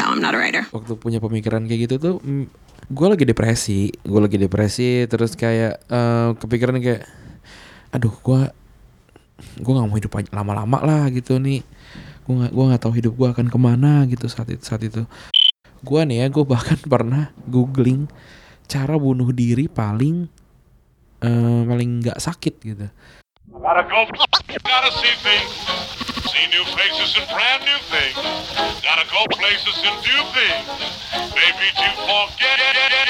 No, I'm not a writer. waktu punya pemikiran kayak gitu tuh gue lagi depresi gue lagi depresi terus kayak eh, kepikiran kayak aduh gue gue nggak mau hidup lama-lama lah gitu nih. Gue nggak gue nggak tahu hidup gue akan ke mana gitu saat itu saat itu. Gue nih ya gue bahkan pernah googling cara bunuh diri paling eh, paling nggak sakit gitu Go. Gotta see things. See new faces and brand new things. Gotta go places and do things. Maybe to forget.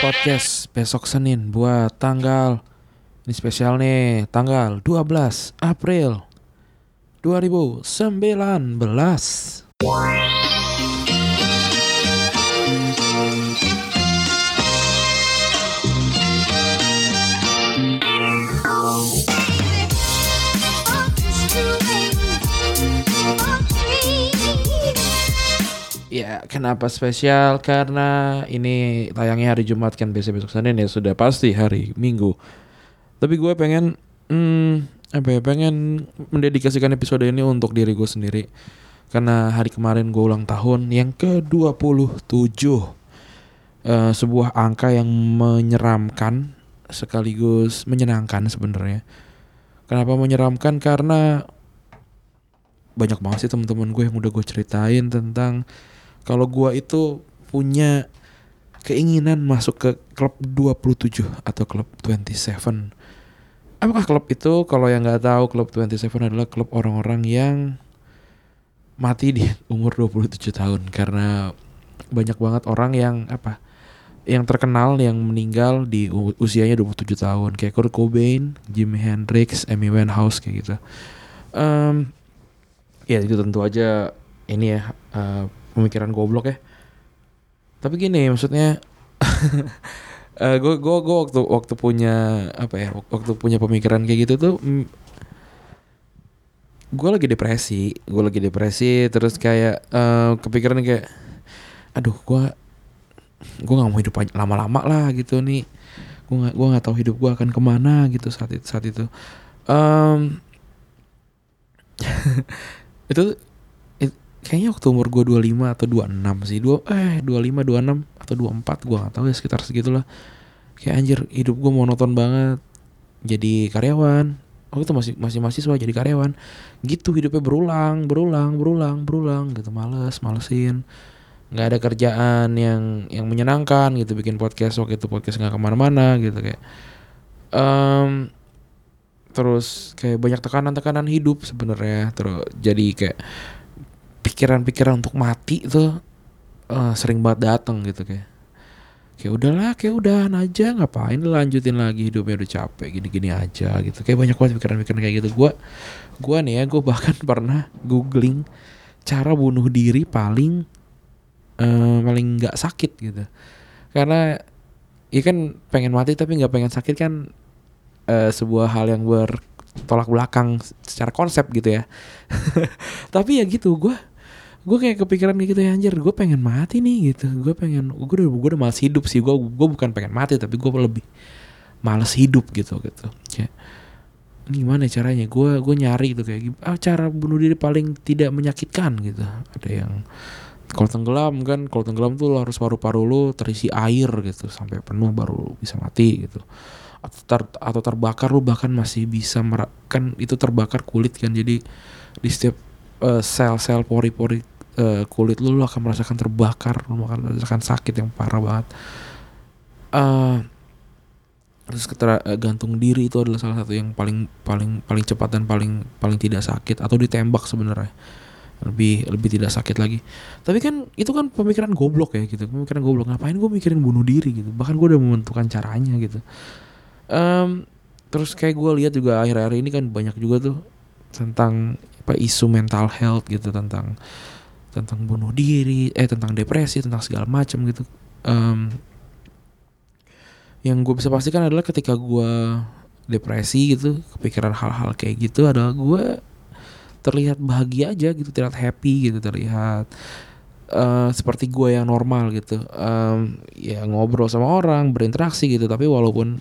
podcast besok Senin buat tanggal ini spesial nih tanggal 12 April 2019 Ya kenapa spesial? Karena ini tayangnya hari Jumat kan biasa besok Senin ya sudah pasti hari Minggu. Tapi gue pengen hmm, apa ya pengen mendedikasikan episode ini untuk diri gue sendiri. Karena hari kemarin gue ulang tahun yang ke 27 Eh, sebuah angka yang menyeramkan sekaligus menyenangkan sebenarnya. Kenapa menyeramkan? Karena banyak banget sih teman-teman gue yang udah gue ceritain tentang kalau gue itu punya keinginan masuk ke klub 27 atau klub 27 Apakah klub itu? Kalau yang nggak tahu klub 27 adalah klub orang-orang yang mati di umur 27 tahun. Karena banyak banget orang yang apa yang terkenal yang meninggal di usianya 27 tahun. Kayak Kurt Cobain, Jimi Hendrix, Amy Winehouse kayak gitu. Em, ya itu tentu aja ini ya eh, pemikiran goblok ya. Tapi gini maksudnya gue gue gue waktu waktu punya apa ya waktu punya pemikiran kayak gitu tuh gue lagi depresi gue lagi depresi terus kayak eh, kepikiran kayak aduh gue gue nggak mau hidup lama-lama lah gitu nih gue nggak gue nggak tahu hidup gue akan ke mana gitu saat itu saat itu Em, itu it- kayaknya waktu umur gue 25 atau 26 sih. Dua eh 25 26 atau 24 gue nggak tahu ya sekitar segitulah. Kayak anjir hidup gue monoton banget. Jadi karyawan. Oh itu masih masih mahasiswa jadi karyawan. Gitu hidupnya berulang berulang berulang berulang gitu. Males malesin. Nggak ada kerjaan yang yang menyenangkan gitu. Bikin podcast waktu itu podcast nggak ke mana-mana gitu kayak. Em terus kayak banyak tekanan-tekanan hidup sebenarnya. Terus jadi kayak pikiran-pikiran untuk mati itu eh, sering banget datang gitu kayak kayak udahlah kayak udahan aja ngapain lanjutin lagi hidupnya udah capek gini-gini aja gitu. Kayak banyak banget pikiran-pikiran kayak gitu. Gua gua nih ya gue bahkan pernah googling cara bunuh diri paling eh, paling nggak sakit gitu. Karena ya kan pengen mati tapi nggak pengen sakit kan eh, sebuah hal yang bertolak belakang secara konsep gitu ya. Tapi ya gitu gue gue kayak kepikiran gitu ya anjir gue pengen mati nih gitu. Gue pengen gue udah gue udah males hidup sih. Gue gue bukan pengen mati tapi gue lebih males hidup gitu gitu. Kayak gimana caranya? Gue gue nyari gitu kayak ah, cara bunuh diri paling tidak menyakitkan gitu. Ada yang kalau tenggelam kan kalau tenggelam tuh lo harus paru-paru lo terisi air gitu sampai penuh baru bisa mati gitu. Atau ter, atau terbakar lu bahkan masih bisa mera- kan itu terbakar kulit kan jadi di setiap eh, sel-sel pori-pori eh, kulit lu lu akan merasakan terbakar lu akan merasakan sakit yang parah banget. Eh terus ketera- eh, gantung diri itu adalah salah satu yang paling paling paling cepat dan paling paling tidak sakit atau ditembak sebenarnya. Lebih lebih tidak sakit lagi. Tapi kan itu kan pemikiran goblok ya gitu. Pemikiran goblok. Ngapain gue mikirin bunuh diri gitu? Bahkan gue udah menentukan caranya gitu. Em, terus kayak gue lihat juga akhir-akhir ini kan banyak juga tuh tentang apa isu mental health gitu tentang tentang bunuh diri eh tentang depresi tentang segala macam gitu. Em, yang gue bisa pastikan adalah ketika gue depresi gitu kepikiran hal-hal kayak gitu adalah gue terlihat bahagia aja gitu terlihat happy gitu terlihat eh, seperti gue yang normal gitu. Em, ya ngobrol sama orang berinteraksi gitu tapi walaupun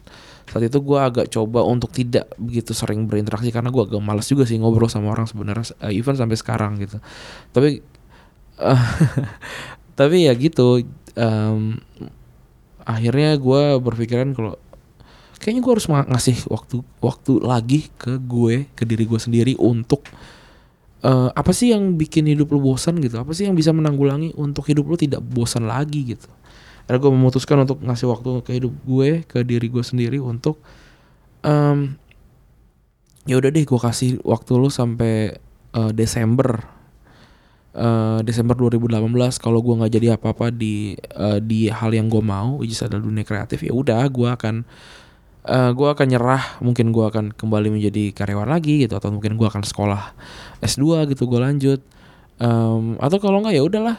saat itu gue agak coba untuk tidak begitu sering berinteraksi karena gue agak malas juga sih ngobrol sama orang sebenarnya uh, even sampai sekarang gitu. Tapi uh, tapi ya gitu um, akhirnya gue berpikiran kalau kayaknya gue harus ngasih waktu waktu lagi ke gue ke diri gue sendiri untuk uh, apa sih yang bikin hidup lu bosan gitu? Apa sih yang bisa menanggulangi untuk hidup lu tidak bosan lagi gitu? Akhirnya gue memutuskan untuk ngasih waktu ke hidup gue ke diri gue sendiri untuk um, ya udah deh gue kasih waktu lu sampai uh, Desember uh, Desember 2018 kalau gue nggak jadi apa-apa di uh, di hal yang gue mau which is adalah dunia kreatif ya udah gue akan uh, gue akan nyerah mungkin gue akan kembali menjadi karyawan lagi gitu atau mungkin gue akan sekolah S2 gitu gue lanjut. Um, atau kalau nggak ya udahlah.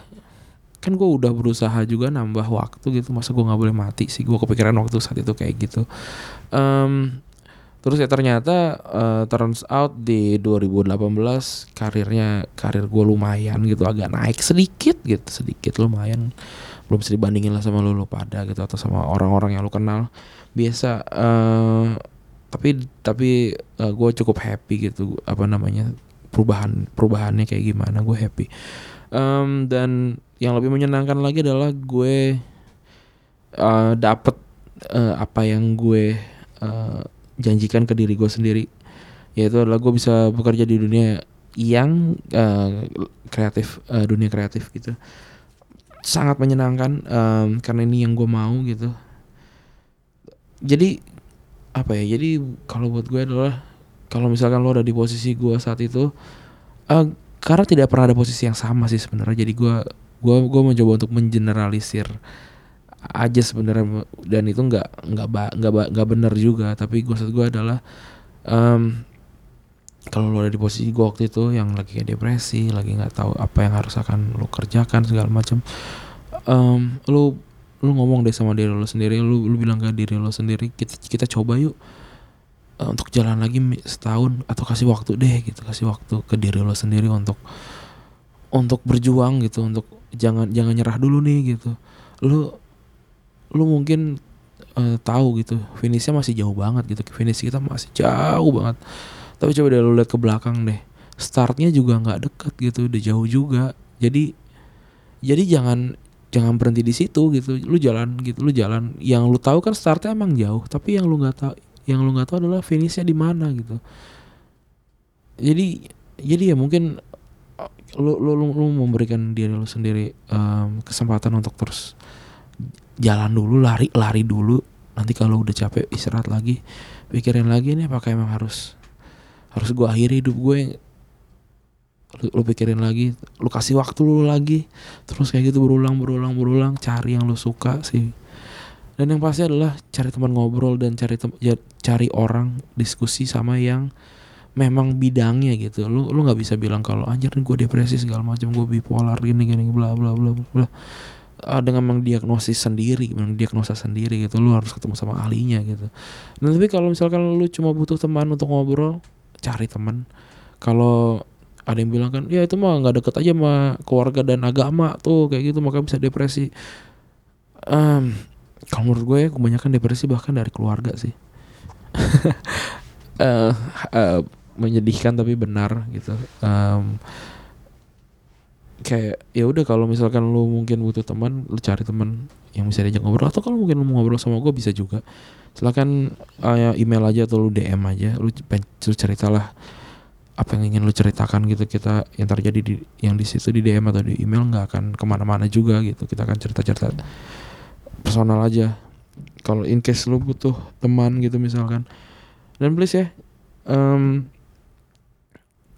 Kan gue udah berusaha juga nambah waktu gitu masa gue nggak boleh mati sih? Gue kepikiran waktu saat itu kayak gitu. Um, terus ya ternyata uh, turns out di 2018 karirnya karir gue lumayan gitu agak naik sedikit gitu sedikit lumayan. Belum bisa dibandingin lah sama lu, lu pada gitu atau sama orang-orang yang lu kenal. Biasa uh, tapi tapi uh, gue cukup happy gitu apa namanya perubahan perubahannya kayak gimana gue happy. Um, dan yang lebih menyenangkan lagi adalah gue uh, dapet uh, apa yang gue uh, janjikan ke diri gue sendiri. Yaitu adalah gue bisa bekerja di dunia yang uh, kreatif uh, dunia kreatif gitu. Sangat menyenangkan um, karena ini yang gue mau gitu. Jadi apa ya jadi kalau buat gue adalah kalau misalkan lo ada di posisi gue saat itu uh, karena tidak pernah ada posisi yang sama sih sebenarnya. Jadi gue gue gue mencoba untuk mengeneralisir aja sebenarnya dan itu nggak nggak nggak nggak benar juga. Tapi gue gue adalah um, kalau lo ada di posisi gue waktu itu yang lagi depresi lagi nggak tahu apa yang harus akan lo kerjakan segala macam um, lo lu ngomong deh sama diri lo sendiri. Lu lu bilang ke diri lo sendiri kita kita coba yuk uh, untuk jalan lagi setahun atau kasih waktu deh gitu. Kasih waktu ke diri lo sendiri untuk untuk berjuang gitu untuk jangan jangan nyerah dulu nih gitu. Lu lu mungkin uh, tahu gitu finishnya masih jauh banget gitu. Finish kita masih jauh banget. Tapi coba deh lu lihat ke belakang deh. Startnya juga nggak deket gitu udah jauh juga. Jadi jadi jangan jangan berhenti di situ gitu. Lu jalan gitu lu jalan. Yang lu tahu kan startnya emang jauh tapi yang lu nggak tahu yang lu nggak tahu adalah finishnya di mana gitu. Jadi jadi ya mungkin lu lu lu, lu memberikan diri lu sendiri um, kesempatan untuk terus jalan dulu lari lari dulu. Nanti kalau udah capek istirahat lagi. Pikirin lagi nih apakah emang harus harus gue akhiri hidup gue? Lu, lu pikirin lagi. Lu kasih waktu lu lagi. Terus kayak gitu berulang berulang berulang. Cari yang lu suka sih. Dan yang pasti adalah cari teman ngobrol dan cari tem ya, cari orang diskusi sama yang memang bidangnya gitu. Lu lu nggak bisa bilang kalau anjir nih gue depresi segala macam gue bipolar gini gini bla bla bla bla uh, dengan mengdiagnosis sendiri, mengdiagnosa sendiri gitu, lu harus ketemu sama ahlinya gitu. Nah, tapi kalau misalkan lu cuma butuh teman untuk ngobrol, cari teman. Kalau ada yang bilang kan, ya itu mah nggak deket aja sama keluarga dan agama tuh kayak gitu, maka bisa depresi. Um, kalau menurut gue ya kebanyakan depresi bahkan dari keluarga sih. uh, uh, menyedihkan tapi benar gitu. Um, kayak ya udah kalau misalkan lu mungkin butuh teman lu cari teman yang bisa diajak ngobrol. Atau kalau mungkin lu mau ngobrol sama gue bisa juga. Silakan uh, email aja atau lu DM aja. Lu, lu ceritalah apa yang ingin lu ceritakan gitu. Kita yang terjadi di yang di situ di DM atau di email nggak akan ke mana-mana juga gitu. Kita akan cerita-cerita personal aja. Kalau in case lu butuh teman gitu misalkan. Dan please ya um,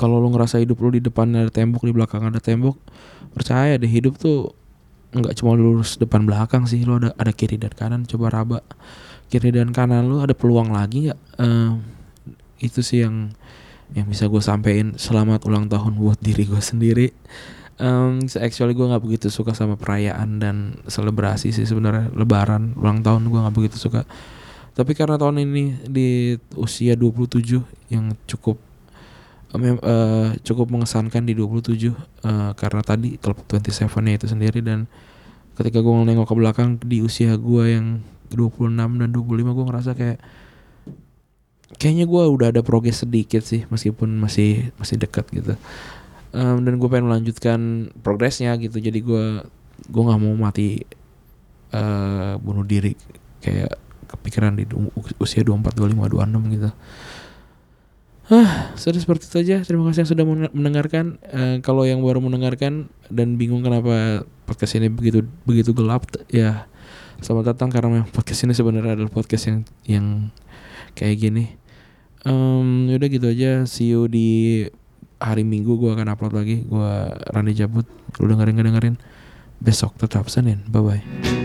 kalau lu ngerasa hidup lu di depan ada tembok di belakang ada tembok percaya deh hidup tuh nggak cuma lurus depan belakang sih lu ada ada kiri dan kanan. Coba raba kiri dan kanan lu ada peluang lagi nggak? Uh, itu sih yang yang bisa gue sampein. Selamat ulang tahun buat diri gue sendiri. Um, actually gue nggak begitu suka sama perayaan dan selebrasi sih sebenarnya. Lebaran ulang tahun gue nggak begitu suka. Tapi karena tahun ini di usia 27 yang cukup uh, cukup mengesankan di 27 uh, karena tadi klub 27 nya itu sendiri dan ketika gue nengok ke belakang di usia gue yang 26 dan 25 gue ngerasa kayak kayaknya gue udah ada progres sedikit sih meskipun masih masih dekat gitu Em, dan gue pengen melanjutkan progresnya gitu jadi gue gue nggak mau mati eh bunuh diri kayak kepikiran di usia 24, 25, 26 gitu. Hah, sudah seperti itu aja. Terima kasih yang sudah men- mendengarkan. Eh, kalau yang baru mendengarkan dan bingung kenapa podcast ini begitu begitu gelap, ya selamat datang karena podcast ini sebenarnya adalah podcast yang yang kayak gini. Em, yaudah gitu aja. See you di hari Minggu gue akan upload lagi. Gue Rani Jabut. Lu dengerin dengerin. Besok tetap Senin. Bye bye.